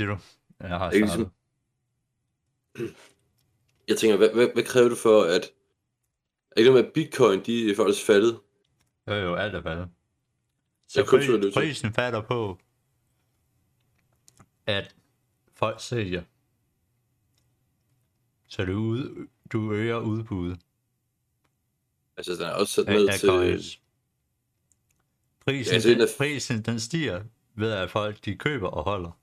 siger du? Jeg har startet. ligesom- Jeg tænker, hvad, hvad, hvad kræver det for, at... Er ikke noget med, at bitcoin, de er faktisk faldet? Jo, jo, alt er faldet. Så pris, prisen falder på, at folk sælger. Så du, ud, du øger udbuddet Altså, den er også sat ned til... coins. Prisen, Ja, ja, så den prisen den stiger ved, at folk de køber og holder.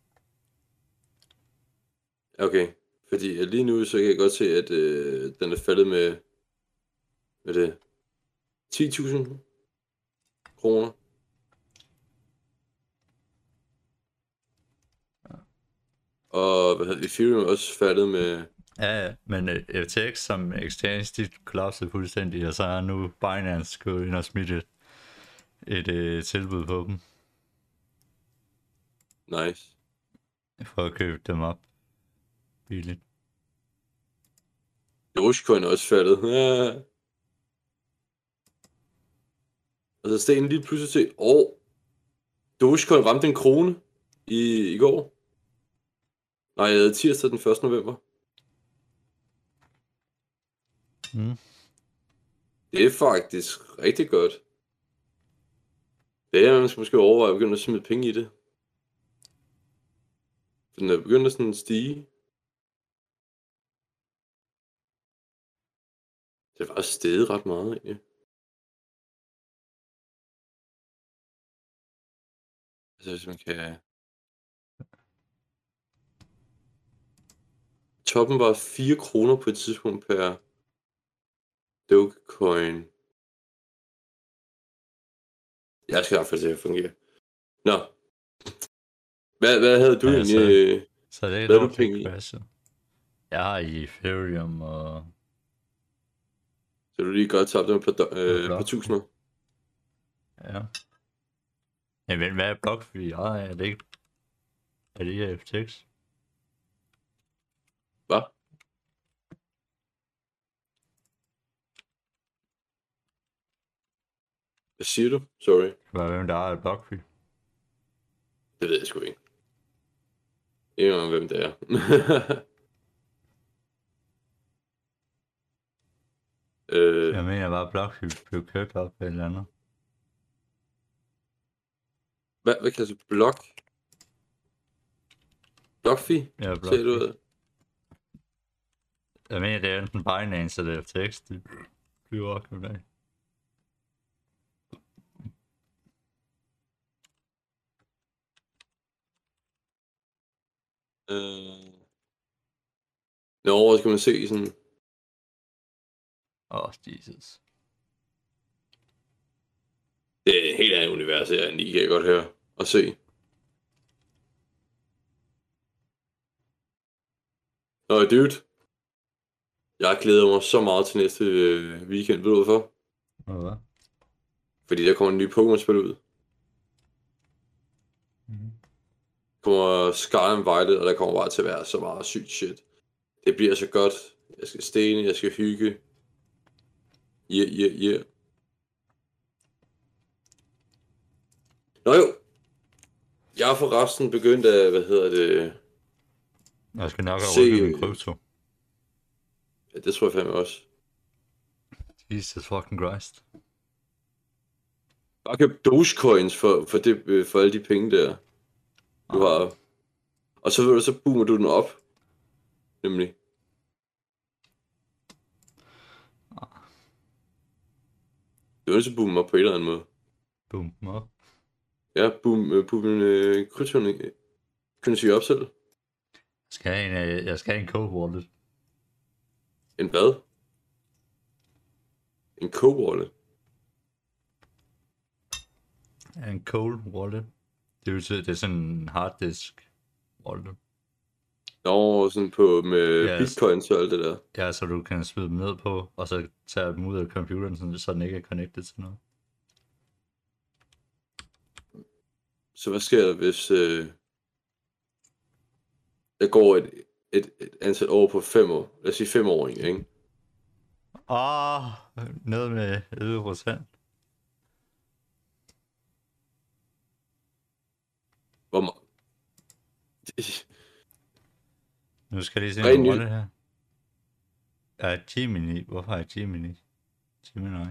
Okay, fordi lige nu, så kan jeg godt se, at øh, den er faldet med... Hvad det? 10.000 kroner. Og hvad hedder Ethereum er også faldet med... Ja, ja, men uh, FTX som exchange, de kollapsede fuldstændig, og så er nu Binance gået ind og smidt et, et uh, tilbud på dem, Nice. for at købe dem op billigt. Dogecoin er også faldet. Ja. Og så steg den lige pludselig til... Åh! Oh, Dogecoin ramte en krone i, i går. Nej, øh, tirsdag den 1. november. Mm. Det er faktisk rigtig godt. Det er, man skal måske overveje at begynde at smide penge i det. Den er begyndt at sådan stige. Det var steget ret meget, egentlig. Altså, hvis man kan... Toppen var 4 kroner på et tidspunkt per Dogecoin. Jeg skal i hvert fald til at fungere. Nå. Hvad, hvad havde du Ja, egentlig? så- Så det er penge i? crashe. Jeg har Ethereum og... Så du lige godt tabt dem på, do- øh, Blok. på tusinder? Ja. Jamen, hvad er BlockFi? Ej, er det ikke... Er det ikke FTX? Hvad? Hvad siger du? Sorry. Hvad hvem der er BlockFi? Det ved jeg sgu ikke. Ikke engang, hvem det er. øh, Jeg mener bare, BlockFi blev købt op et eller andet. hvad, hvad kalder du? Blok? Blockfi? Ja, Ser BlockFi. du ud? Jeg mener, det er enten Binance eller FTX, de bliver opkøbt af. Øh... Nå, skal man se sådan... Åh, oh, Jesus. Det er et helt andet univers her, end I kan jeg godt høre og se. Nå, dude. Jeg glæder mig så meget til næste øh, weekend. Ved du hvorfor? Hvad? Fordi der kommer en ny Pokémon-spil ud. Mhm. Der kommer Scarlet and Violet, og der kommer bare til at være så meget sygt shit. Det bliver så godt. Jeg skal stene, jeg skal hygge. Yeah, yeah, yeah. Nå jo. Jeg har forresten begyndt at, hvad hedder det, Jeg skal nok have rykket min krypto. ja, det tror jeg fandme også. Jesus fucking Christ. Bare køb Dogecoins for, for, det, øh, for alle de penge der, du har. Og så, så boomer du den op. Nemlig. Du er nødt til at boome den op på en eller anden måde. Boom. Op. Ja, boom, øh, boom øh, kryptoen, øh, kan du sige op selv? Jeg skal have en, øh, jeg skal have en cold wallet. En hvad? En co-wallet? En cold wallet. Det betyder, det er sådan en harddisk wallet. Nå, sådan på med Ja, bitcoins og alt det der. Ja, så du kan smide dem ned på, og så tage dem ud af computeren, sådan- så den ikke er connected til noget. Så hvad sker der, hvis øh, der går et, et, et antal år på fem år? Lad os sige fem år, ikke? Åh, oh, ned med 11 procent. Hvor ma- Nu skal jeg lige se, ny- det her. Er Gemini? Hvorfor er Gemini? Gemini.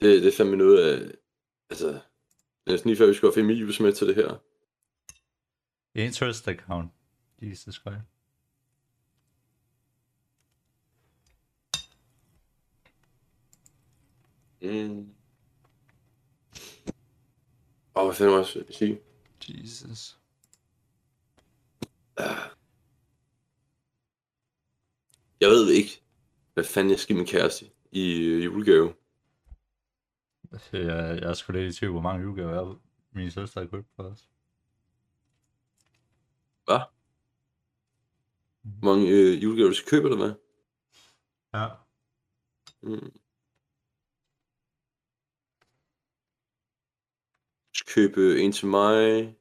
Det, det fandt man ud af, altså, det er næsten lige før vi skulle have Femius med til det her. Interest account. Jesus Christ. Mm. Åh, hvad fanden det, jeg sige? Jesus. Jeg ved ikke, hvad fanden jeg skal give min kæreste i øh, julegave. Jeg, jeg er sgu lidt i tvivl, hvor mange julegaver jeg min søster har købt for os. Hvad? Hvor mange øh, julegaver du skal købe, eller hvad? Ja. Mm. Du skal købe en til mig,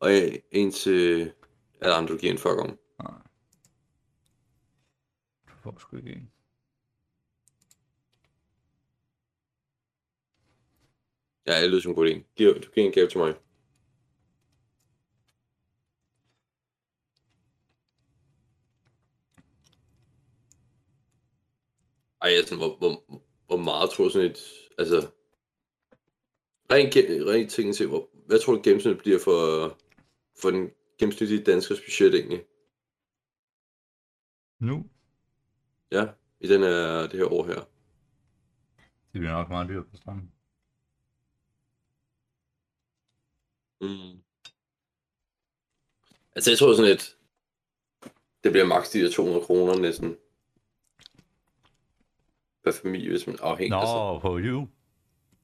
og en til alle andre, du giver en fuck om. Nej. Du får sgu ikke en. Ja, det lyder som en god idé. Giv- Du giver en gave til mig. Ej, altså, hvor, hvor, hvor meget tror sådan et... Altså... Rent, rent ting til, hvor, hvad tror du gennemsnittet bliver for, for den gennemsnitlige danskers budget egentlig? Nu? Ja, i den her, det her år her. Det bliver nok meget dyrt på stranden. Mm. Altså, jeg tror sådan et... Det bliver maks de der 200 kroner næsten. Per familie, hvis man er afhængig. Nå, Altså. på jul.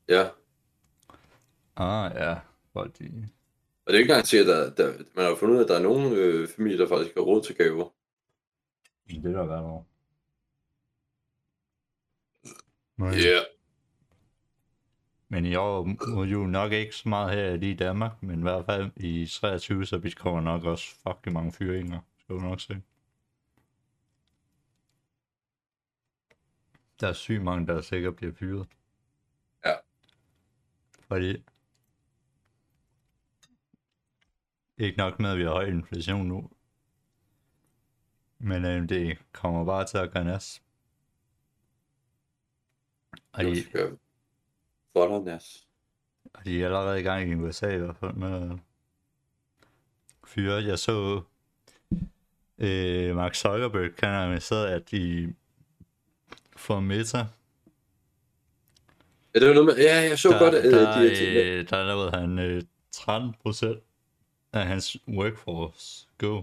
Ja, Ah, ja. Folk de... og det er ikke engang til, at der, der, man har jo fundet ud af, at der er nogle øh, familier, der faktisk har råd til gaver. Det er der hvert år. Men, Ja. men i år må jul nok ikke så meget her lige i Danmark, men i hvert fald i 23, så vi kommer nok også fucking mange fyringer. Skal du nok se. Der er sygt mange, der sikkert bliver fyret. Ja. Fordi ikke nok med, at vi har høj inflation nu. Men øh, det kommer bare til at gøre nas. Og Det de, for Nas. og de er allerede i gang i USA i hvert fald med fyre. Jeg så øh, Mark Zuckerberg kan have annonceret, at de får Meta. Ja, det var noget med, ja, jeg så Der, godt, at øh, der, de ting. øh, der lavede han øh, 13 procent af hans workforce go.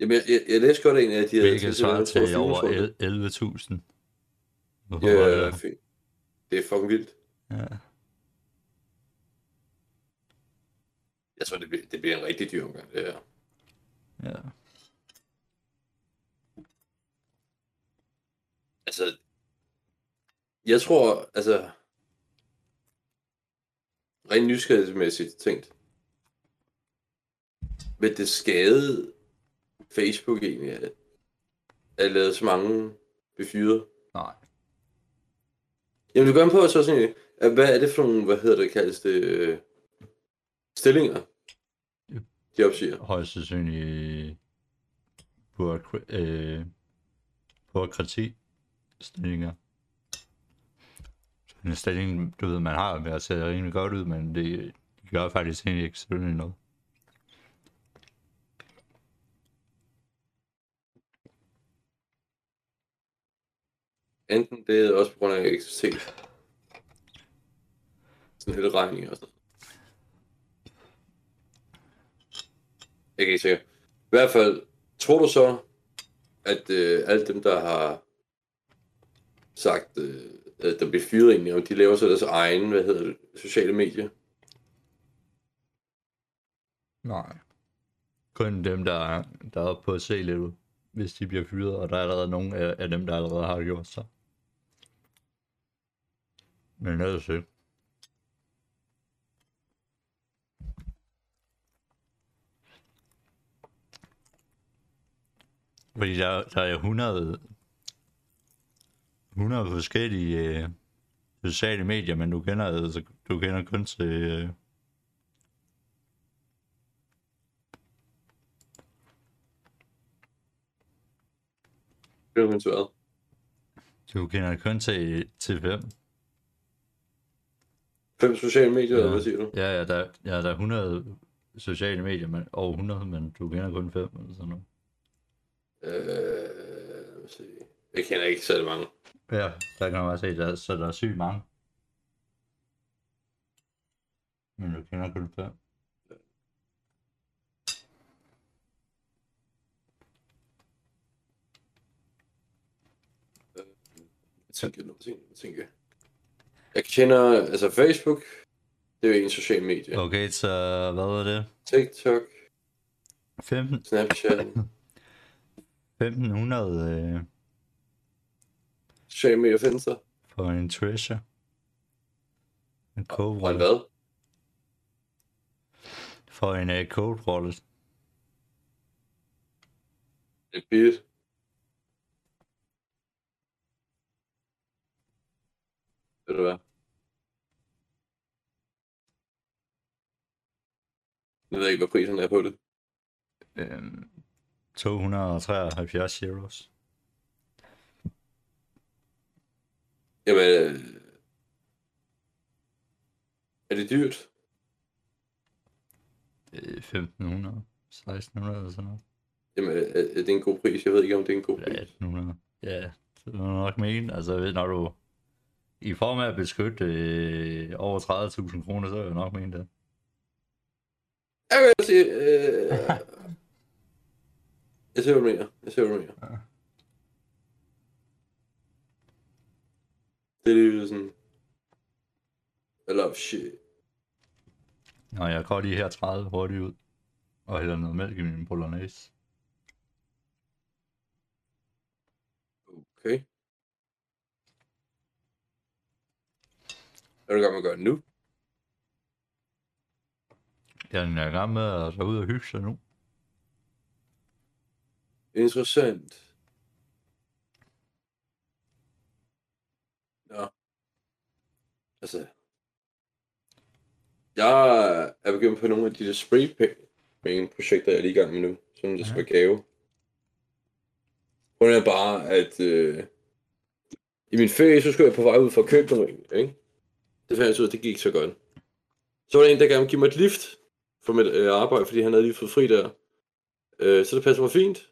Jamen, jeg, jeg, jeg læste godt en af de her Hvilket svarer til over el- 11.000. Hvorfor var Ja, fint. Det er fucking vildt. Ja. Jeg tror, det bliver, det bliver en rigtig dyr omgang, det her. ja. Altså, jeg tror, altså, rent nysgerrighedsmæssigt tænkt, vil det skade Facebook egentlig, at, at lade så mange blive fyret? Nej. Jamen, du gør på så sådan, at hvad er det for nogle, hvad hedder det, kaldes det, øh, stillinger, de opsiger? Højst sandsynligt bureaukra- øh, bureaukrati stillinger. En stilling, du ved, man har med at se rimelig godt ud, men det, det gør faktisk egentlig ikke selvfølgelig noget. Enten det er også på grund af elektricitet. Sådan hele regning og sådan. Jeg kan ikke sikker. I hvert fald, tror du så, at øh, alle dem, der har sagt, øh, at der bliver fyret egentlig, om de laver så deres egen, hvad hedder det, sociale medier? Nej. Kun dem, der er, der er oppe på at se lidt ud, hvis de bliver fyret, og der er allerede nogen af, af dem, der allerede har gjort så. Men ellers ikke. Fordi der, der er 100, 100 forskellige øh, sociale medier, men du kender, altså, du kender kun til... Øh, Det er jo øh, Du kender kun til, til hvem? Fem sociale medier, Ja. eller hvad siger du? Ja, ja, der, ja, der er 100 sociale medier, men over 100, men du kender kun fem eller sådan noget. Øh, se. jeg kender ikke særlig mange. Ja, der kan man bare se, der, så der er sygt mange. Men du kender kun fem. Jeg tænker, jeg tænker, jeg tænker. Jeg kender, altså Facebook, det er jo en social medie. Okay, så hvad var det? TikTok, 15, Snapchat, 1500 øh, sociale medier findes der. for en treasure. En code wallet. hvad? For en uh, code wallet. En bit. Ved du hvad? Jeg ved ikke, hvad prisen er på det. Øhm, 273 euros. Jamen, øh, er det dyrt? Øh, 1500, 1600 eller sådan noget. Jamen, er, er det en god pris? Jeg ved ikke, om det er en god Ja, pris. 1800. Ja, det er nok mene. Altså, ved, når du i form af at beskytte øh, over 30.000 kroner, så er jeg nok mene det. Jeg kan sige, øh, jeg ser, hvad du mener. Jeg ser, hvad du mener. Ja. Det er lige sådan... I love shit. Nå, jeg går lige her 30 hurtigt ud. Og hælder noget mælk i min bolognese. Okay. Er du i gang med at gøre nu? Jeg er i gang med at tage ud og hygge sig nu. Interessant. Nå. Altså. Jeg er begyndt på nogle af de der spray paint projekter, jeg er lige i gang med nu. Som det skal Ja. være gave. Grunden er bare, at øh, i min ferie, så skulle jeg på vej ud for at købe noget, ikke? Det fandt jeg ud af, det gik så godt. Så var der en, der gerne give mig et lift for mit øh, arbejde, fordi han havde lige fået fri der. Øh, så det passer mig fint.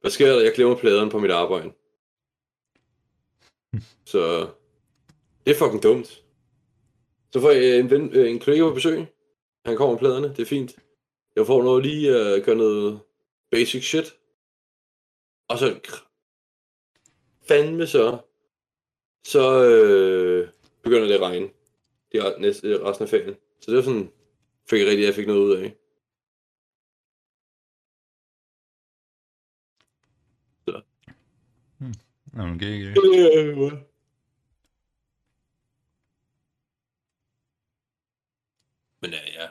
Hvad sker der? Jeg glemmer pladerne på mit arbejde. Så det er fucking dumt. Så får jeg en, ven, øh, en kollega på besøg. Han kommer med pladerne, det er fint. Jeg får noget lige at uh, gøre noget basic shit. Og så fandme så, så øh, begynder det at regne. Det er næste, resten af ferien. Så det var sådan, fik jeg rigtig, jeg fik noget ud af. Nå, men gik ikke. Men ja, ja.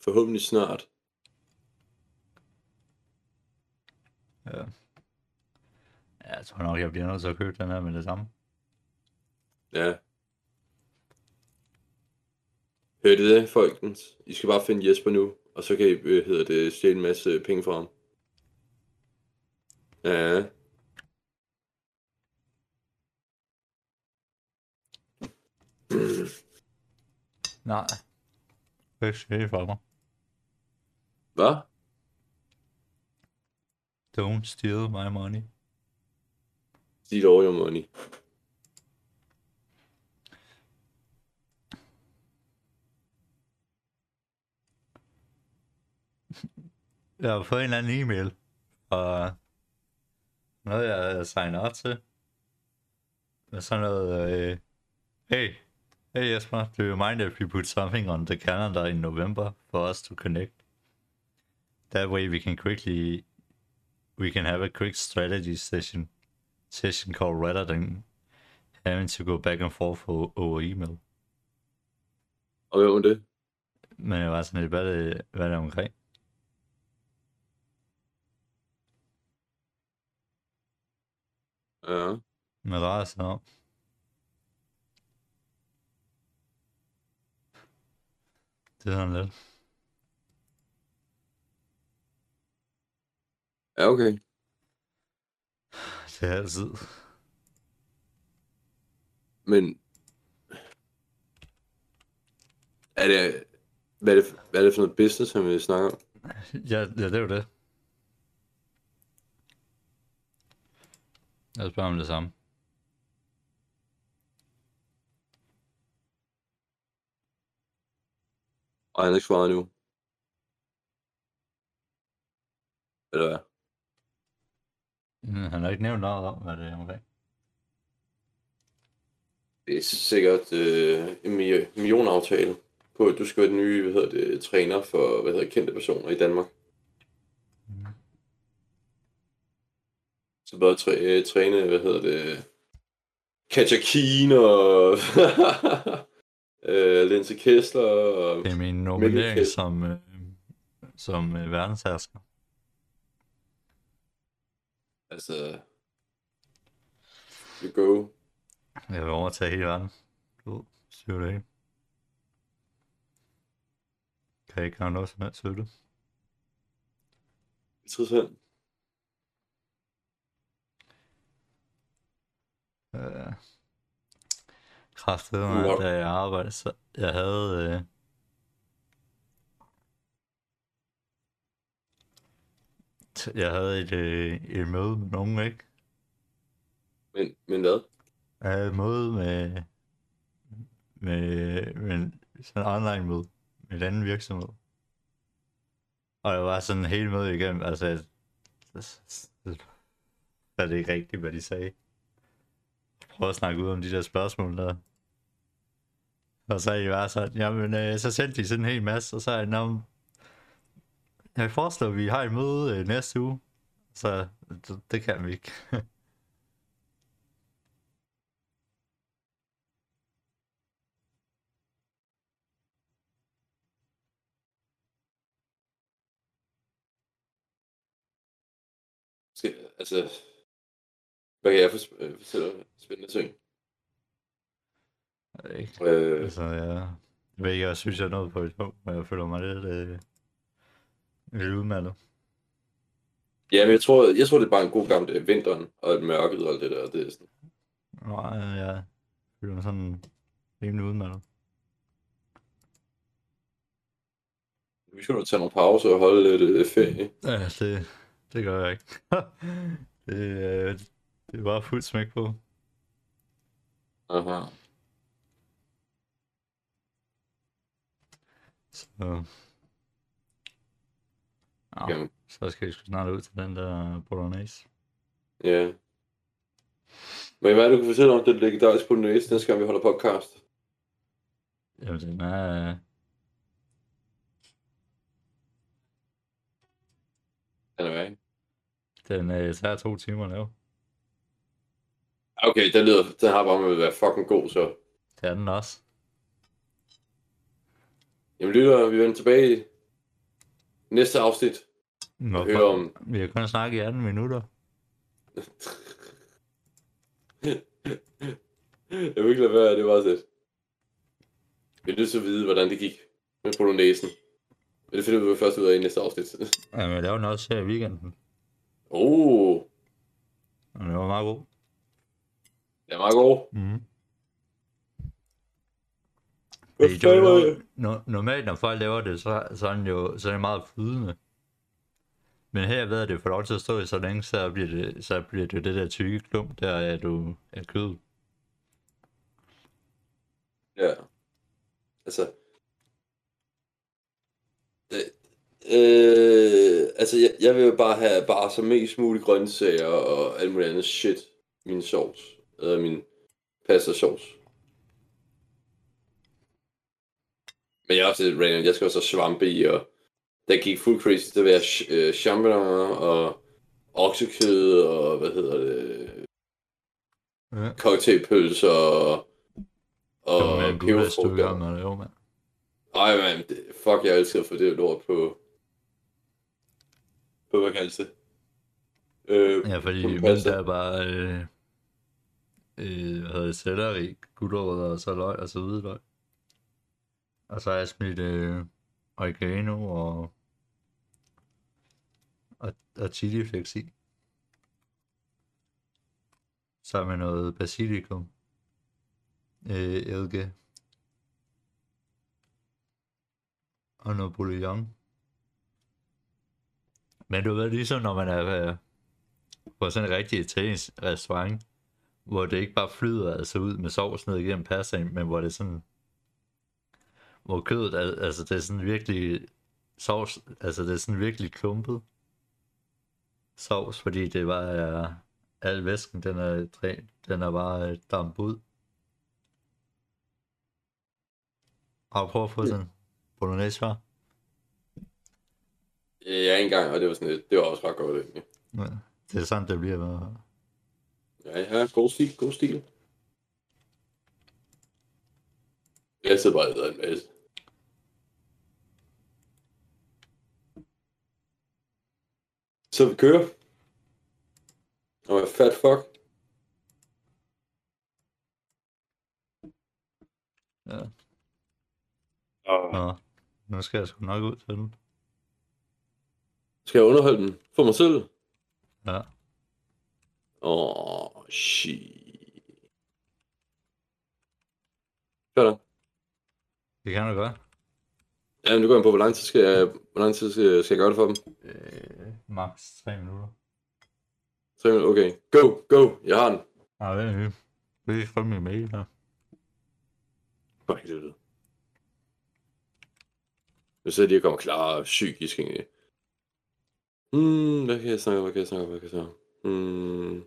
Forhåbentlig snart. Ja. Ja, jeg tror nok, jeg bliver nødt til at købe den her med det samme. Ja. Hørte I det, folkens? I skal bare finde Jesper nu, og så kan I, øh, hedder det, stjæle en masse penge fra ham. Ja. Nej. Det er ikke ske for mig. Hvad? Don't steal my money. Dit over your money. Jeg har fået en eller anden e-mail fra noget, jeg signer op til. Med sådan noget, øh, hey, hey Jesper, do you mind if we put something on the calendar in November for us to connect? That way we can quickly, we can have a quick strategy session, session call rather than having to go back and forth over, over email. Og hvad var det? Men jeg var sådan lidt, hvad er det, hvad er det omkring? Ja. Med sig om. Det er sådan lidt. Ja, okay. Det er altid. Men... Er det... Hvad er det, hvad er det for noget business, han vil snakke om? Ja, ja, det er jo det. Jeg spørger om det samme. Og han har ikke svaret nu. Eller hvad? Han har ikke nævnt noget om, hvad det er omkring. Det er sikkert øh, en mi- millionaftale på, at du skal være den nye, hvad hedder det, træner for, hvad hedder kendte personer i Danmark. Mm. Så bare træ, øh, træne, hvad hedder det, Katja Keen og øh, Linse Kessler og... Det er min nominering som, øh, som øh, verdenshersker. Altså... You go. Jeg vil overtage hele verden. Du det hele. Kan ikke have noget som helst det. Interessant. Øh, Kræftet mig, da jeg arbejdede, så jeg havde... Øh, jeg havde et, øh, et møde med nogen, ikke? Men, men hvad? Jeg havde et møde med, med, med sådan en online møde med en anden virksomhed. Og jeg var sådan hele mødet igennem, altså, jeg, jeg det ikke rigtigt, hvad de sagde. Prøv at snakke ud om de der spørgsmål der. Og så er I bare sådan, jamen, øh, så sendte de sådan en hel masse, og så er jeg, jeg foreslår, at vi har et møde øh, næste uge. Så det, det kan vi ikke. Skal, altså... Hvad kan jeg øh, fortælle spændende ting? Jeg ved ikke. Øh, Altså, jeg, ved ikke, jeg synes, jeg er nået på et punkt, hvor jeg føler mig lidt, øh, lidt udmattet. ja, men jeg tror, jeg tror, det er bare en god gammel øh, vinteren og mørket og alt det der. Det er sådan, Nej, jeg føler mig sådan rimelig udmattet. vi skal jo tage nogle pauser og holde lidt øh, ferie. Ja, det, det gør jeg ikke. det, øh, det bare fuldt smæk på. Aha. Så, ja, Jamen, så skal vi sgu snart ud til den der bolognese. ja. Men hvad er det, du kan fortælle om den legendariske bolognese, næste gang vi holder podcast? Jamen, den er... Den er ikke? Den øh, tager to timer at lave. Okay, den, lyder, den har bare med at være fucking god, så. Det er den også. Jamen lytter, vi vender tilbage i næste afsnit. Nå, Høre om... Vi har kun snakket i 18 minutter. Jeg vil ikke lade være, det var det. Vi er nødt til at vide, hvordan det gik med polonæsen. Men det finder vi først ud af i næste afsnit. Jamen, jeg lavede den også her i weekenden. oh, Og det var meget god. Det er meget god. Mm. Fordi det er jo var no, normalt, når folk laver det, så, så, er, den jo, så er det meget flydende. Men her ved at det får lov til at stå i så længe, så bliver det, så bliver det det der tykke klump der af, du er kød. Ja. Altså... Øh, øh, altså, jeg, jeg vil jo bare have bare så mest muligt grøntsager og alt muligt andet shit. Min sovs. Eller min pasta sauce. Men jeg er også lidt random. Jeg skal også have svampe i, og der gik fuld crazy til at være ch- øh, champignoner og oksekød og hvad hedder det, Ja. cocktailpølser og, og gang med at lave, mand. Ej, man, det, fuck, jeg elsker at få det lort på... På, hvad kaldes det? Øh, Ja, fordi der er bare, øh, øh, hvad hedder det, selleri, gulerødder, og så løg, og så hvidløg. Og så har jeg smidt øh, oregano og, og, og chilifleks i. Sammen med noget basilikum. Øh, eddike. Og noget bouillon. Men du ved, ligesom når man er øh, på sådan en rigtig italiensk restaurant, hvor det ikke bare flyder altså ud med sovs ned igennem pastaen, men hvor det er sådan, hvor kødet er, altså det er sådan virkelig sovs, altså det er sådan virkelig klumpet sovs, fordi det bare er, al væsken, den er, dræn, den er bare dampet ud. Har du prøvet at få sådan en bolognese her? Ja, en gang, og det var sådan lidt, det var også ret godt egentlig. Ja, det er sådan, det bliver med. Ja, ja, god stil, god stil. Jeg sidder bare og en masse. Så vi kører. Og fat fuck. Ja. Og Nå, nu skal jeg sgu nok ud til den. skal jeg underholde den for mig selv? Ja. Åh, oh, shit. Sådan. Det kan du godt. Ja, men det går jeg på, hvor lang tid skal jeg, hvor lang tid skal, skal jeg gøre det for dem? Øh, max 3 minutter. Så okay. Go, go, jeg har den. Nej, det er det. Det er fra min mail her. For helvede. Nu sidder de og kommer klar psykisk egentlig. Hmm, hvad kan jeg snakke om, hvad kan jeg snakke om, hvad kan jeg snakke om? Åh,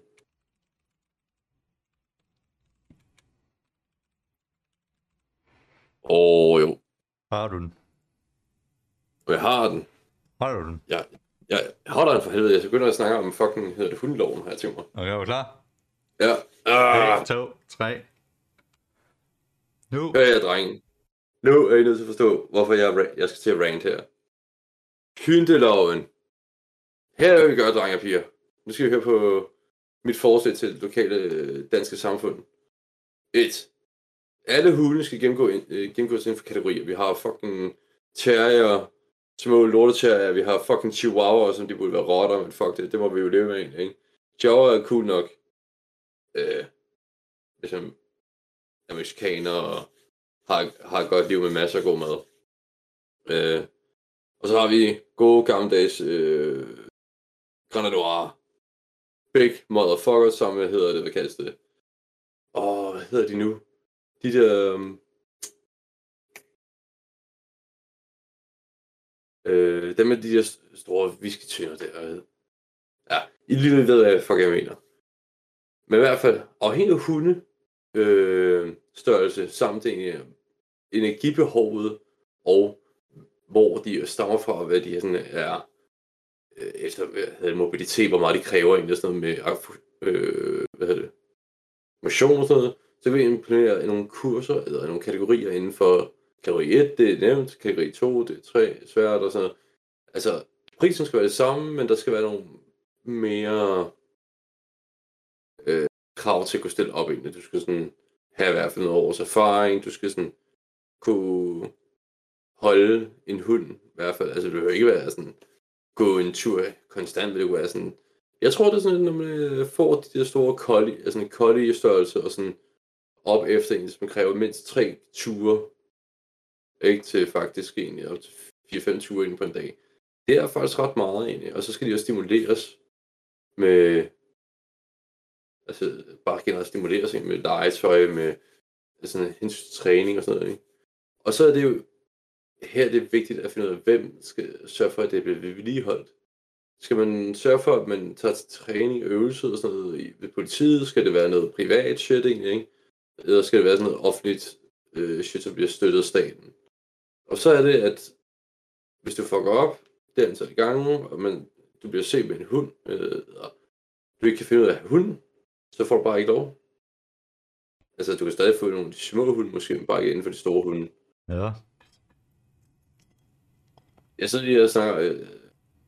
oh, jo. Har du den? Jeg har den. Har du den? Jeg, jeg har den for helvede. Jeg skal begynde at snakke om fucking, hedder det hundeloven, har jeg tænkt mig. Okay, er du klar? Ja. Ah, 1, 2, 3. Nu. hør jeg, drengen. Nu er I nødt til at forstå, hvorfor jeg, jeg skal til at rant her. Hyndeloven. Her vil vi gøre, drenge og piger. Nu skal vi høre på mit forslag til det lokale øh, danske samfund. 1. Alle hunde skal gennemgå, øh, gennemgås inden for kategorier. Vi har fucking terrier, små lorteterrier, vi har fucking chihuahua, som de burde være rotter, men fuck det, det må vi jo leve med egentlig, ikke? Chihuahua er cool nok. Øh, ligesom er mexicaner og har, har et godt liv med masser af god mad. Øh, og så har vi gode gammeldags øh, Grenador. Big motherfucker, som hvad hedder det, hvad kaldes det? Åh, hvad hedder de nu? De der... Um... Øh, dem med de der store whisky-tønder der. Ja, I lige ved, hvad fuck jeg mener. Men i hvert fald, afhængig af hunde, øh, størrelse, samt øh, energibehovet, og hvor de stammer fra, og hvad de sådan er, Øh, efter hvad hedder det, mobilitet, hvor meget de kræver egentlig, sådan noget med, øh, hvad hedder det, motion og sådan noget, så kan vi implementere nogle kurser, eller nogle kategorier inden for kategori 1, det er nemt, kategori 2, det er 3, svært og sådan noget. Altså, prisen skal være det samme, men der skal være nogle mere øh, krav til at kunne stille op egentlig. Du skal sådan have i hvert fald noget års erfaring, du skal sådan kunne holde en hund, i hvert fald. Altså, det behøver ikke være sådan, gå en tur konstant, det kunne være sådan, jeg tror, det er sådan, når man øh, får de der store collie, altså øh, en collie størrelse, og sådan op efter en, som kræver mindst tre ture, ikke til faktisk egentlig op til 4-5 ture inden på en dag. Det er faktisk ret meget egentlig, og så skal de også stimuleres med, altså bare generelt stimuleres egentlig med legetøj, med altså, sådan hensyn til træning og sådan noget, ikke? Og så er det jo, her er det vigtigt at finde ud af, hvem skal sørge for, at det bliver vedligeholdt. Skal man sørge for, at man tager til træning, øvelse og sådan noget i- ved politiet? Skal det være noget privat shit egentlig, ikke? Eller skal det være sådan noget offentligt øh, shit, som bliver støttet af staten? Og så er det, at hvis du fucker op, det antal gange, og man, du bliver set med en hund, øh, og du ikke kan finde ud af hunden, så får du bare ikke lov. Altså, du kan stadig få nogle af de små hunde, måske, men bare ikke inden for de store hunde. Ja. Jeg sidder lige og snakker øh,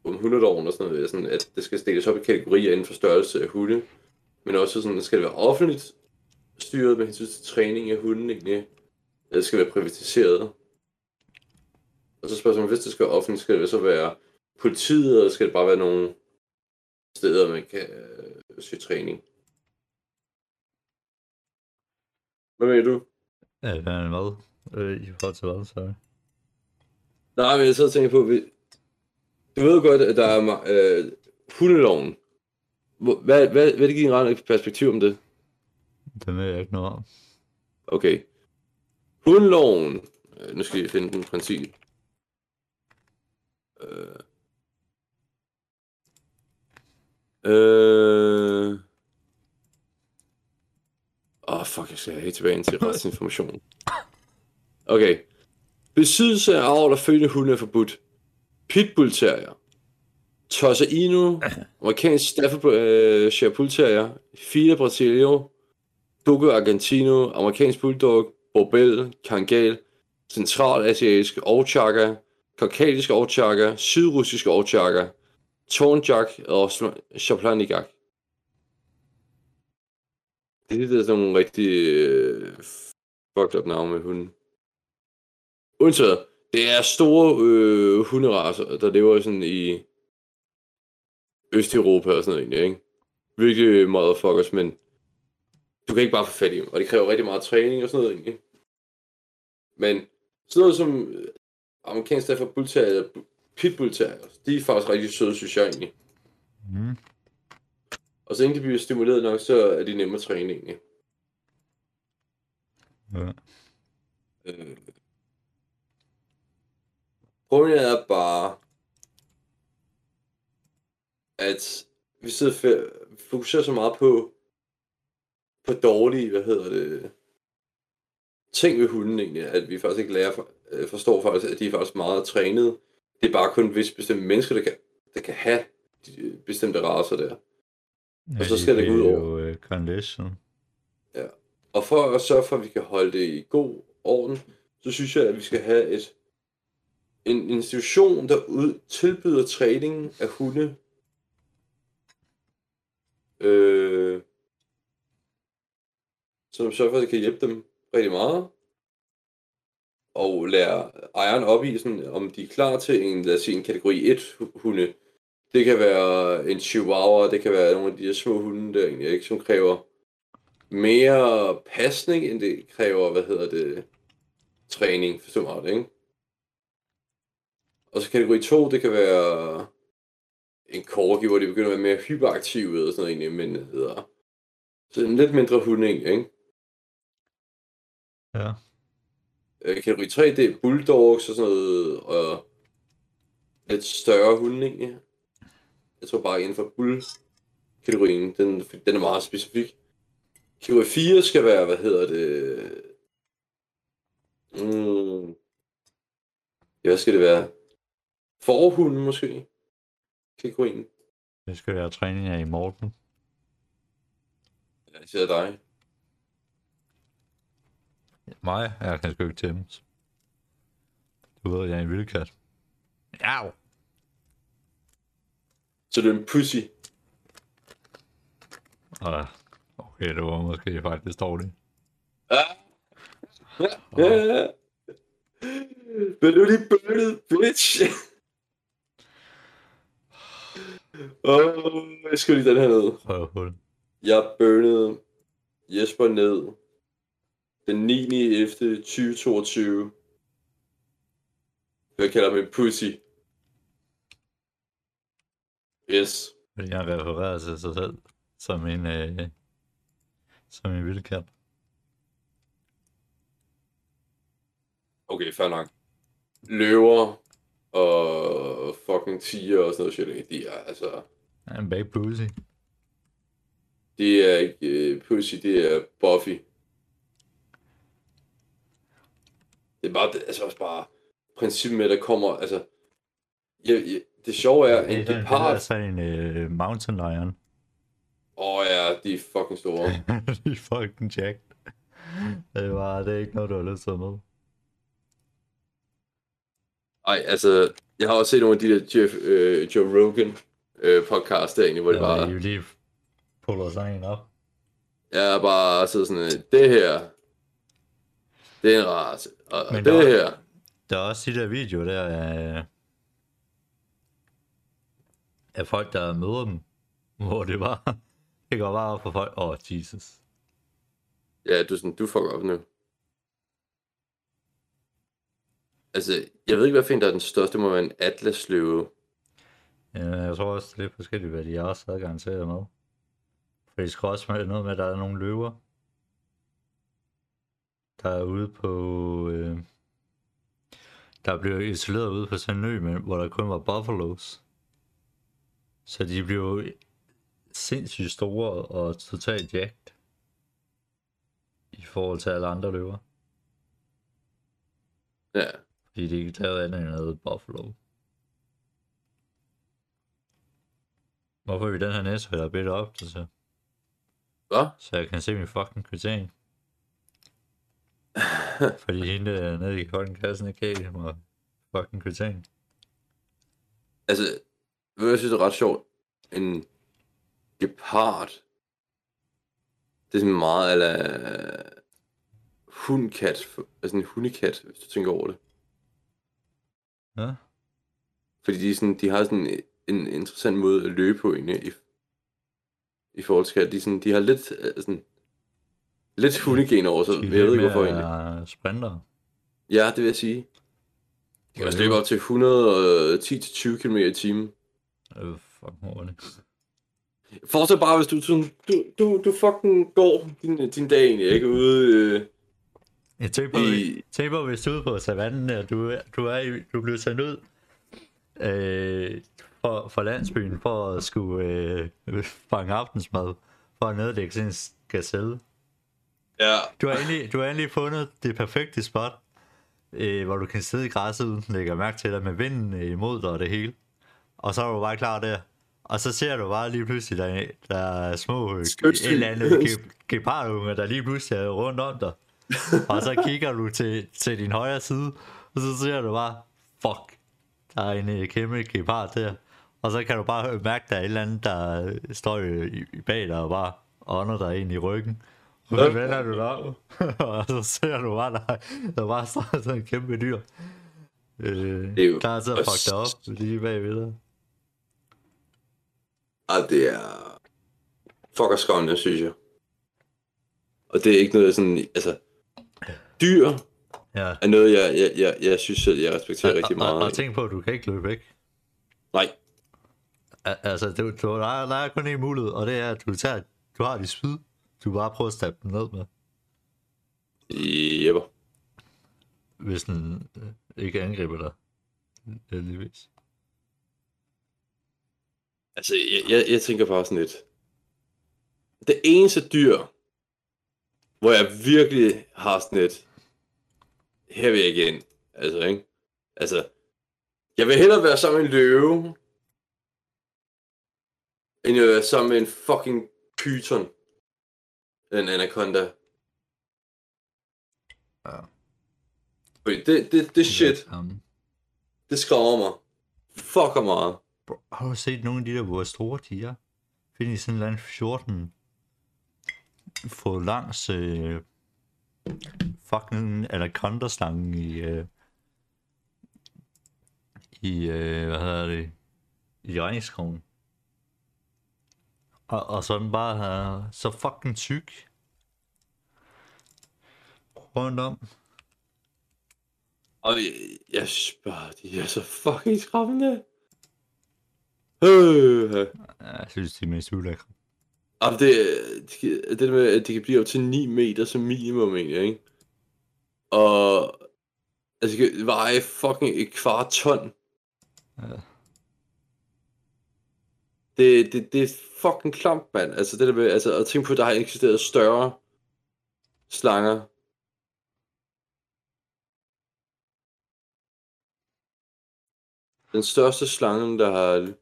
om hundeloven og sådan noget, sådan, at det skal deles op i kategorier inden for størrelse af hunde, men også sådan, skal det være offentligt styret med hensyn til træning af hunden egentlig, eller det skal være privatiseret. Og så spørgsmålet, hvis det skal være offentligt, skal det så være politiet, eller skal det bare være nogle steder, man kan øh, søge træning? Hvad mener du? Ja, hvad hvad? Øh, I forhold til hvad, sorry. Nej, men jeg sidder og tænker på, vi- du ved godt, at der er øh, hundeloven. Hvad, hvad, hvad er det generelle perspektiv om det? Det ved jeg ikke noget om. Okay. Hundeloven. Øh, nu skal jeg finde den princip. Øh. Øh. Åh, oh, fuck, jeg skal helt tilbage til retsinformation. Okay. Besiddelse af avl og fødende hunde er forbudt. Pitbull Terrier. Tosa Inu, amerikansk Staffordshire Bull Terrier, Fila Brasilio, Dogo Argentino, amerikansk bulldog, Bobel, Kangal, centralasiatisk Ovchaka, kaukasisk Ovchaka, sydrussisk Ovchaka, Tornjak og Chaplanigak. Det er sådan nogle rigtig øh, fucked up navne med hunden. Undtaget, det er store øh, hunderaser, der lever sådan i Østeuropa og sådan noget egentlig, ikke? Virkelig motherfuckers, men du kan ikke bare få fat i dem, og det kræver rigtig meget træning og sådan noget egentlig. Men sådan noget som øh, amerikansk derfor bullterrier, pitbull terrier, de er faktisk rigtig søde, synes jeg egentlig. Mm. Og så længe de bliver stimuleret nok, så er de nemme at træne egentlig. Ja. Øh. Problemet er bare, at vi sidder fe- vi fokuserer så meget på, på dårlige, hvad hedder det, ting ved hunden egentlig, at vi faktisk ikke lærer, for, øh, forstår faktisk, at de er faktisk meget trænet. Det er bare kun visse bestemte mennesker, der kan, der kan have de bestemte raser der. Ja, Og så de skal det gå ud over. jo øh, condition. Og for at sørge for, at vi kan holde det i god orden, så synes jeg, at vi skal have et, en institution, der ud, tilbyder træning af hunde. Øh, som sørger for, at det kan hjælpe dem rigtig meget. Og lære ejeren op i, sådan, om de er klar til en, lad os sige, en kategori 1 hunde. Det kan være en chihuahua, det kan være nogle af de der små hunde der, egentlig, ikke, som kræver mere pasning, end det kræver, hvad hedder det, træning, forstår mig ret, ikke? Og så kategori 2, det kan være en corgi, hvor de begynder at være mere hyperaktive eller sådan noget egentlig, men det hedder. Så en lidt mindre hund egentlig, ikke? Ja. Øh, Kategori 3, det er bulldogs og sådan noget, og lidt større hunde egentlig. Jeg tror bare inden for bull-kategorien, den, den er meget specifik. Kategori 4 skal være, hvad hedder det... Mm, ja, hvad skal det være? Forhunden måske? Kategorien. Det skal være træning af i Morten. Ja, jeg siger dig. Mig? Jeg kan sgu ikke tæmmes. Du ved, jeg er en vildkat. Au! Så det er en pussy. Ah, okay, det var måske faktisk dårligt. Ah. Ja. Men nu er de burnet, bitch. Åh, oh, jeg skal lige den her ned. Røvhul. Jeg burnede Jesper ned den 9. 11. 2022. Jeg kalder en pussy. Yes. Fordi han refererer til sig selv som en, øh, som en vildkat. Okay, fair nok. Løver og fucking tiger og sådan noget shit, ikke? de er altså... Han er en bag pussy. Det er ikke uh, Pussy, det er Buffy. Det er bare, det, altså også bare princippet med, at der kommer, altså... Ja, ja, det sjove er, en Det er sådan en øh, mountain lion. Åh oh, ja, de er fucking store. de er fucking jacked. Det var det er ikke noget, du har lyst til at med. Ej, altså, jeg har også set nogle af de der Jeff, øh, Joe Rogan øh, podcast der egentlig, hvor det Ja, bare... I lige puller sig en op. Jeg er bare sidder sådan, øh, det her, det er en race, og Men det der- her, Der er også de der videoer der af... af folk, der møder dem, hvor det var, det går bare op for folk, åh, oh, Jesus. Ja, du, er sådan, du fucker op nu. Altså, jeg ved ikke, hvad fanden der er den største, må være en atlasløve. Ja, jeg tror også, det er lidt forskelligt, hvad de også havde garanteret med. For det skal også være noget med, at der er nogle løver, der er ude på... Øh, der blev isoleret ude på sådan en ø, men, hvor der kun var buffaloes. Så de blev sindssygt store og totalt jacked i forhold til alle andre løver. Ja. Fordi de ikke lavede andet end noget buffalo. Hvorfor er vi den her næste, har bedt op til så? Hvad? Så jeg kan se min fucking kvittering. Fordi hende der nede i fucking kassen ikke gav mig fucking kvittering. Altså, ved jeg synes, det er ret sjovt. En gepard. Det er sådan meget eller hundkat. Altså en hundekat, hvis du tænker over det. Ja. Fordi de, sådan, de har sådan en interessant måde at løbe på egentlig, i, i forhold til kat. De, sådan, de har lidt, øh, sådan, lidt hundegen over sig. Jeg ved ikke, hvorfor egentlig. Sprinter. Ja, det vil jeg sige. De kan også løbe op til 110-20 km i timen. Øh, fucking hurtigt. Forestil bare, hvis du, du, du, du fucking går din, din dag egentlig, ikke? Ude øh, Jeg tænker på, i... tænk på, hvis du er på savannen, og du, du, er, i- du bliver sendt ud øh, for, for landsbyen for at skulle øh, fange aftensmad, for at nedlægge sin gazelle. Ja, Du har endelig, du har endelig fundet det perfekte spot, øh, hvor du kan sidde i græsset, uden den lægger mærke til dig, med vinden øh, imod dig og det hele. Og så er du bare klar der. Og så ser du bare lige pludselig, der, der er små et eller andet ge- gepardunger, der lige pludselig er rundt om dig. Og så kigger du til, til din højre side, og så ser du bare, fuck, der er en øh, kæmpe gepard der. Og så kan du bare mærke, der er et eller andet, der øh, står i, bag dig og bare ånder dig ind i ryggen. Og så vender du dig om, og så ser du bare, der, der bare står sådan en kæmpe dyr. Øh, Det er jo- klar til at fuck dig op lige bagved dig. Ej, det er fucker skræmmende, synes jeg. Og det er ikke noget, sådan, altså, dyr Ja. er noget, jeg, jeg, jeg, jeg synes selv, jeg respekterer Og, rigtig og, og, meget. tænk på, at du kan ikke løbe væk. Nej, Al- Altså, du, du, der, er, der er kun en mulighed, og det er, at du, tager, du har dit spyd. Du bare prøver at stabbe den ned med, jepper. hvis den øh, ikke angriber dig. Heldigvis. Altså, jeg, jeg, jeg tænker bare sådan lidt. Det eneste dyr, hvor jeg virkelig har sådan lidt, her vil jeg igen, altså, ikke? Altså, jeg vil hellere være sammen med en løve, end jeg vil være med en fucking python, en anaconda. Ja. Fordi det, det, det shit, det skræmmer mig. Fucker meget. bro, har du set nogle af de der, hvor store de er? Find i sådan en eller anden 14 få langs øh, fucking anaconda-slangen i øh, i, øh, hvad hedder det, i regnskoven. Og, og sådan bare uh, så fucking tyk. Rundt om. Og jeg, jeg synes bare, de er så fucking skræmmende. Øh. Jeg synes, de er mest ulækre. Og det, det, det der med, at de kan blive op til 9 meter som minimum egentlig, ikke? Og altså, de kan veje fucking et kvart ton. Ja. Det, det, det er fucking klamt, mand. Altså, det der med, altså, at tænke på, at der har eksisteret større slanger. Den største slange, der har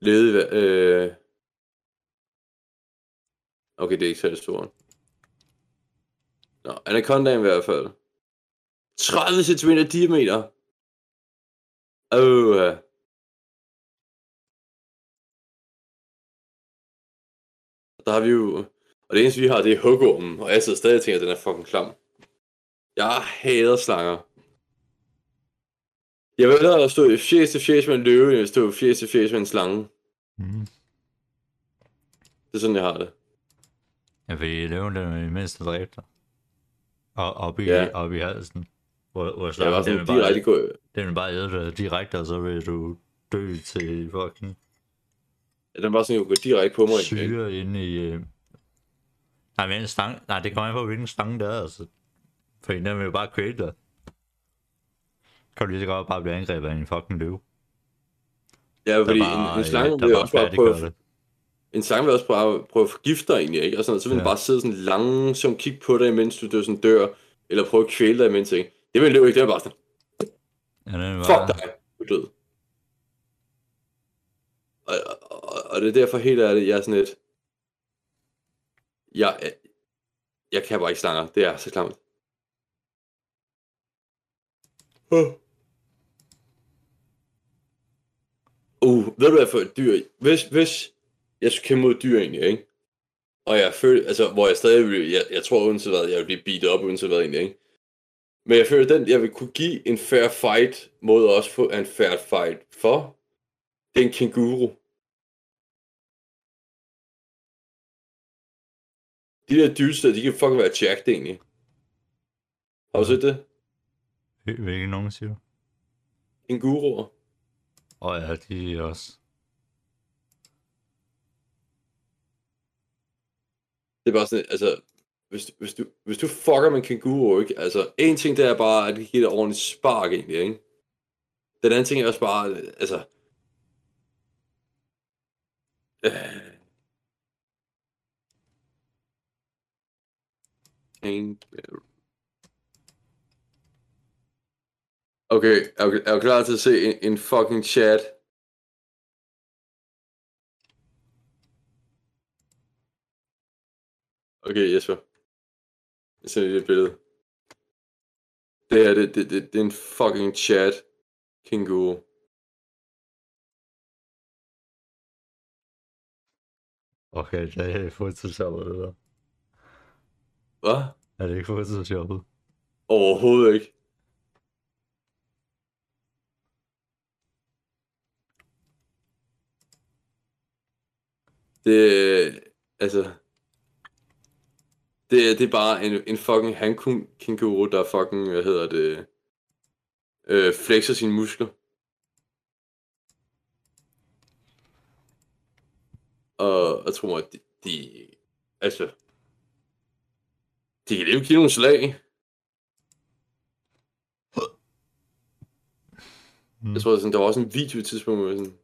levet Øh... Okay, det er ikke stort. Nå, anacondaen i hvert fald. 30 cm diameter. Åh, ja. Der har vi jo... Og det eneste, vi har, det er hugormen. Og jeg sidder stadig og tænker, at den er fucking klam. Jeg hader slanger. Jeg vil hellere stå fjæs til fjæs med en løve, end at stå fjæs til fjæs med en slange. Mm. Det er sådan, jeg har det. Ja, fordi løven den er i mindste dræbter. Og op i, Ja. ja. op i halsen. Hvor, hvor Jeg slangen, var den sådan direkte bare, gå... den vil bare æde dig direkte, og så vil du dø til fucking Den var sådan, at gå direkte på mig. ikke? syre inde i... Øh... Nej, men en stang... Nej, det kommer an på, hvilken stange det er, altså. Fordi den vil jo bare kvæle dig. Kan du lige så godt bare blive angrebet af en fucking løve. Ja, fordi der en, en slange der vil bare også bare færdiggør det. En slange vil også prøve, prøve at forgifte dig egentlig, ikke? Og sådan, så vil den Ja. bare sidde sådan langsomt kigge på dig, imens du dør, sådan dør, eller prøve at kvæle dig imens, ikke? Det vil en løve ikke, det er bare sådan, Ja, den vil fuck dig, du er død. Og, og, og det er derfor helt ærligt, jeg er sådan lidt, jeg, jeg kan bare ikke slanger, det er så klamt. Uh. Uh, ved du hvad for et dyr? Hvis, hvis jeg skulle kæmpe mod dyr egentlig, ikke? Og jeg føler, altså, hvor jeg stadig vil, jeg, jeg tror uden hvad, jeg vil blive beat op uden hvad egentlig, ikke? Men jeg føler, den, jeg vil kunne give en fair fight, mod også få en fair fight for, det er en kænguru. De der dudes der, de kan fucking være jacked egentlig. Har du set det? Hvil- Hvilken nogen siger du? Kænguruer. Og ja, de er også... Det er bare sådan, altså, hvis, hvis, du, hvis du fucker med en kænguru, ikke? Altså, en ting, det er bare, at det giver dig ordentligt spark, egentlig, ikke? Den anden ting er også bare, altså... Øh, øh. Okay, er du, er du klar til at se en, en fucking chat? Okay, Jesper. Jeg sender lige et billede. Det her, det, det, det, det er en fucking chat. Kænguru. Okay, det er photoshoppet, det der. Hvad? Er det ikke photoshoppet? Overhovedet ikke. Det, altså, det, det er bare en, en fucking handkænguru, der fucking, hvad hedder det, øh, flexer sine muskler. Og jeg tror at de, de, altså, de kan leve give nogle slag. Mm. Jeg tror, sådan, der var også en video i tidspunkt med sådan,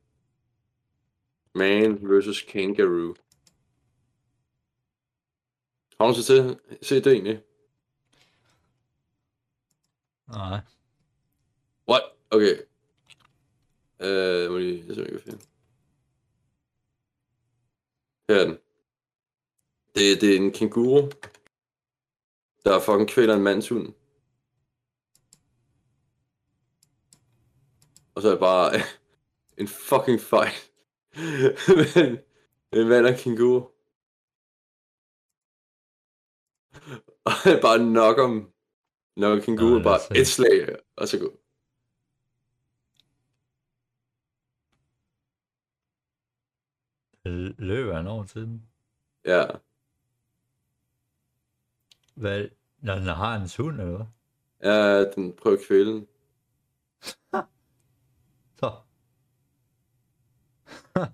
Man versus Kangaroo. Har du til, set det egentlig? Nej. What? Okay. Øh, må lige, jeg ser ikke finde. Her er den. Det, det er en kænguru, der fucking kvæler en mands hund. Og så er det bare en fucking fight. Men en mand og kænguru. Og han bare knocker ham. Knocker kænguru bare et slag, og så gå. Løber en år til den. Ja. Hvad? Når den har en hund, eller hvad? Ja, den prøver at kvæle den. Så.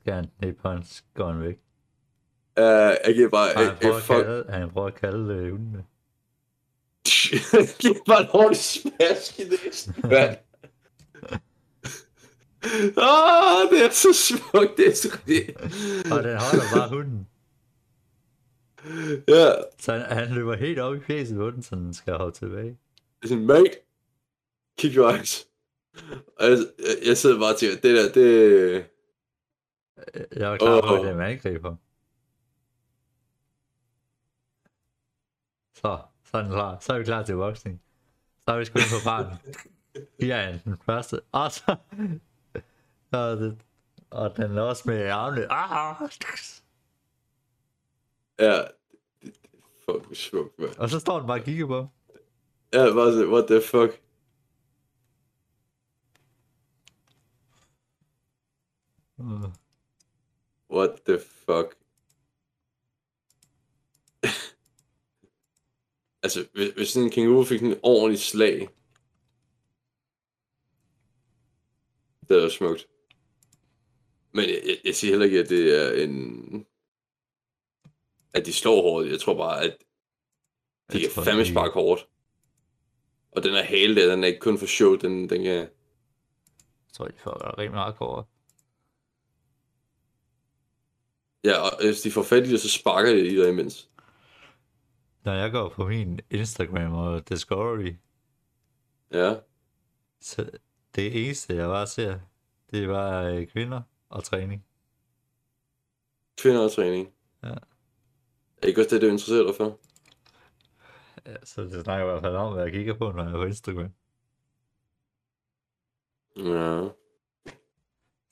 Skal han ned på hans går han væk. Uh, jeg giver bare... Har han at fuck, kalde, han prøver at kalde øh, hundene. giver bare en ordentlig smask i næsen, mand. Åh, det er så smukt, det er så rigtigt. Og den holder bare hunden. Ja, Så han, han løber helt op i fjeset på den, så den skal hoppe tilbage. det er sådan, mate, keep your eyes. Og jeg, jeg, sidder bare og tænker, det der, det... Jeg var klar på, Åh. at det er en angriber. Så, sådan klar. Så er vi klar til voksning. Så er vi sgu ind på barnet. Fire er den første. Og så... Og, det, og den er også med armene. Ah! Ja, det, det er fucking smukt, man. Og så står den bare og kigger på. Ja, bare så, what the fuck? Mm. What the fuck? Altså, hvis, hvis sådan en kænguru fik en ordentlig slag, det er smukt. Men jeg, jeg, jeg siger heller ikke, at det er en... At de slår hårdt. Jeg tror bare, at de kan fandme sparke hårdt. Og den er hale der, den er ikke kun for show, den, den kan... jeg tror, de får rimelig hardcore. Ja, og hvis de får fat i det, så sparker de i dig imens. Når jeg går på min Instagram og Discovery, Ja. så det eneste, jeg bare ser, det var øh, kvinder og træning. Kvinder og træning. Ja. Er ikke også det, du interesserer dig for? Ja, så det snakker i hvert fald om, hvad jeg kigger på, når jeg er på Instagram. Ja.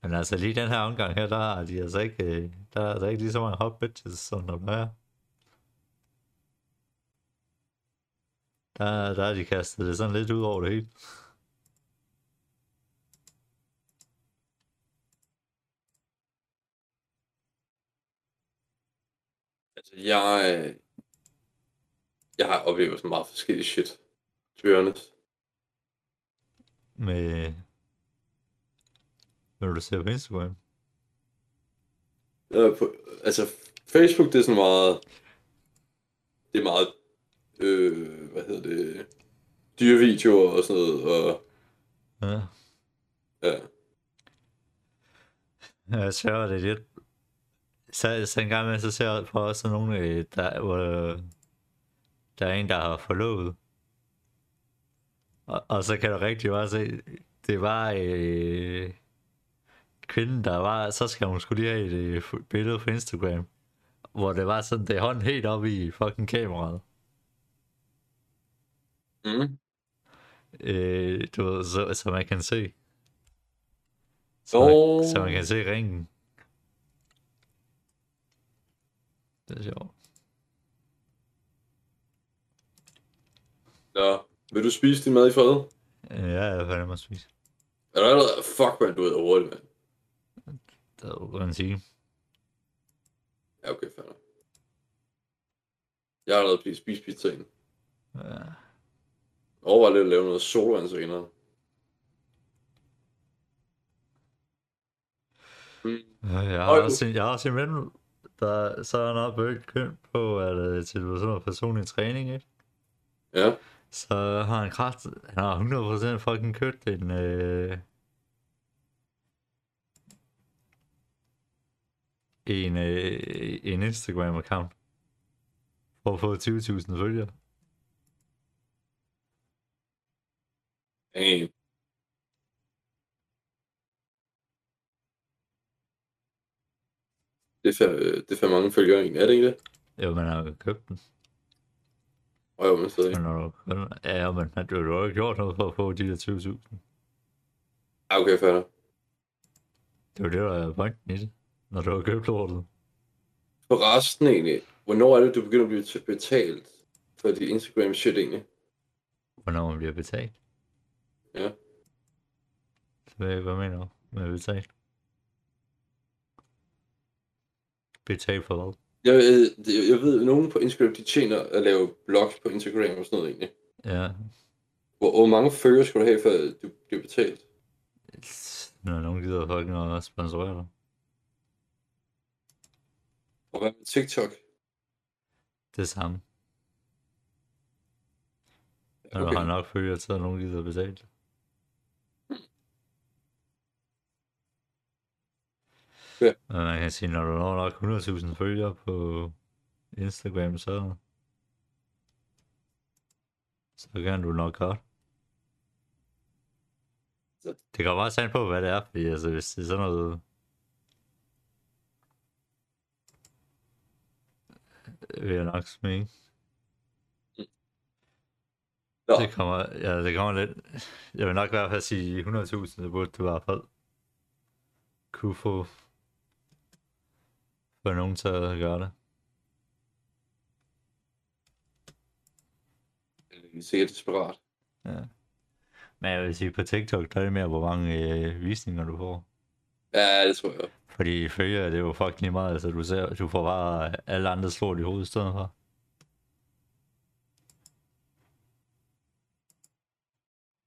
Men altså lige den her omgang her, der er de altså ikke, øh, der er der ikke lige så mange hot bitches, som der er. Der, der er de kastet det sådan lidt ud over det hele. Altså, jeg... øh, Jeg har oplevet så meget forskellige shit. To be honest. Med, når du ser på Instagram. Øh, på, altså, Facebook, det er sådan meget... Det er meget... Øh, hvad hedder det? Dyrevideoer og sådan noget, og... Ja, Ja. jeg ser det lidt. Så, så en gang med, så ser jeg på også nogle, øh, der, hvor der er en, der har forlovet. Og, og så kan du rigtig bare se, det var øh, kvinden, der var, så skal hun skulle lige have et øh, billede på Instagram, hvor det var sådan, det hånden helt op i fucking kameraet. Mm. Øh, du ved, så, så man kan se. Så, man, så man kan se ringen. Det er sjovt. Nå, vil du spise din mad i fred? Øh, Ja, jeg er fandme at spise. Er du allerede... Fuck, man, du er hurtigt, mand. Det er jo en sige. Ja, okay, nok. Jeg har allerede spist pizzaen. Ja. Overvej lidt at lave noget solvand senere. Mm. Ja, Jeg har Øj, også, jeg har også en ven, der så er han oppe køn på, at øh, til sådan personlig træning, ikke? Ja. Så har han kraft, han har 100% fucking købt en, øh, en, øh, en Instagram-account for at få 20.000 følgere. Damn. Det er for, det er for mange følgere egentlig, er det ikke det? Jo, men han har købt den. Og jo, men stadig. Men når du, ja, men du har jo ikke gjort noget for at få de der 20.000. Ja, okay, fair. Det jo det, der er pointen i det, når du har købt lortet. For resten egentlig, hvornår er det, du begynder at blive betalt for dit Instagram shit egentlig? Hvornår man bliver betalt. Ja. Jeg hvad jeg mener med betalt. Betalt for hvad? Jeg, ved- det- jeg ved, at nogen på Instagram, de tjener at lave blogs på Instagram og sådan noget egentlig. Ja, Hvor, hvor mange følgere skal du have, før du bliver betalt? når nogen gider fucking at sponsorere dig. Og hvad med TikTok? Det samme. Når Okay. du har nok følgere til, at nogen gider betale Ja. Men man kan sige, når du når nok 100.000 følgere på Instagram, så... Så kan du nok godt. Det kommer også an på, hvad det er, fordi altså, hvis det er sådan noget... Vil jeg nok smage. Nå, Det kommer, ja, det kommer lidt... Jeg vil nok i hvert fald sige 100.000, det burde du i hvert fald kunne få få nogen til at gøre det. det er sikkert desperat. Ja. Men jeg vil sige, på TikTok, der er det mere, hvor mange øh, visninger du får. Ja, det tror jeg. Fordi følger det er jo fucking lige meget, altså du, ser, du får bare alle andre slået i hovedet i stedet for.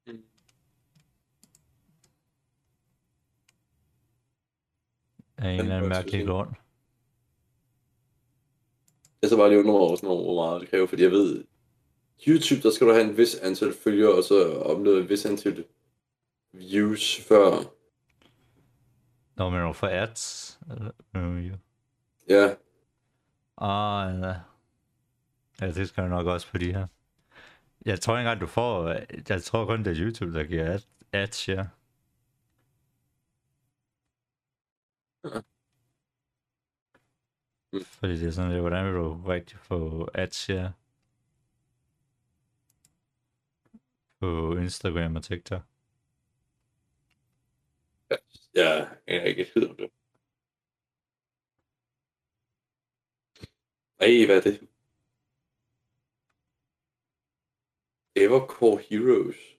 Mm. En eller anden mærkelig grund. Jeg så bare lige undre mig over, sådan over, hvor meget det kræver, fordi jeg ved, YouTube, der skal du have en vis antal følgere, og så opnå en vis antal views, før, Når man får ads. Eller, øh, jo. ja, Ah, ja. Ja, det skal du nok også på de her. Jeg tror ikke engang, du får... Jeg tror kun, det er YouTube, der giver ad- ads, ja. Mm. Fordi det er sådan lidt, hvordan vil du rigtig få ads, ja? På Instagram og TikTok. ja, jeg ikke et om det. Ej, hvad er det? Evercore Heroes.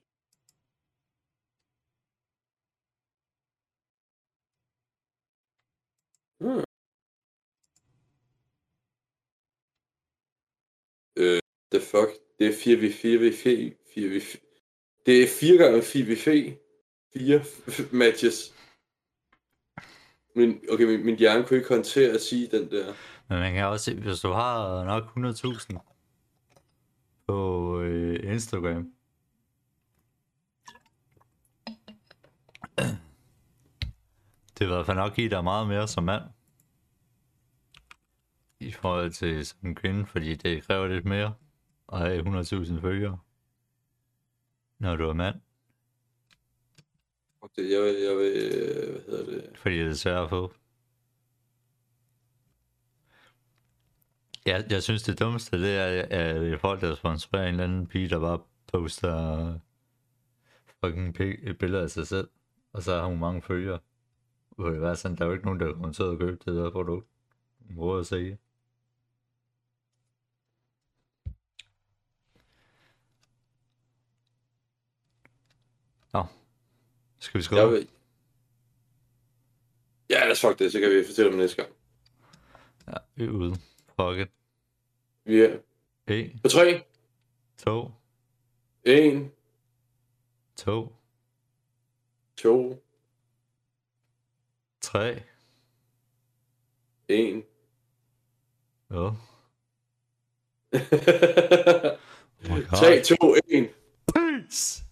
Hmm. Øh, the fuck? Det er 4v4v4, 4v4. Det er 4 gange 4v4, 4 matches. Min, okay, min, min hjerne kunne ikke håndtere at sige den der. Men man kan også se, hvis du har nok 100.000 på øh, Instagram, det var i hvert fald nok give dig meget mere som mand. I forhold til som kvinde, fordi det kræver lidt mere at have 100.000 følgere, når du er mand. Okay, jeg, vil- jeg vil, øh, hvad hedder det? Fordi det er svært at få. Jeg, jeg synes det dummeste, det er, at folk, der sponsorerer en eller anden pige, der bare poster fucking billede af sig selv, og så har hun mange følgere. Det være sådan, der er jo ikke nogen, der kommer til at købe det der produkt. Må at sige. Nå. Skal vi skrive? Jeg vil... Ja, lad os fuck det, så kan vi fortælle om næste gang. Ja, vi er ude. Fuck it. Vi er 1, på 3, 2, 1, 2, 2, 3. 1. Ja. Oh my God. 3, 2, 1. Peace!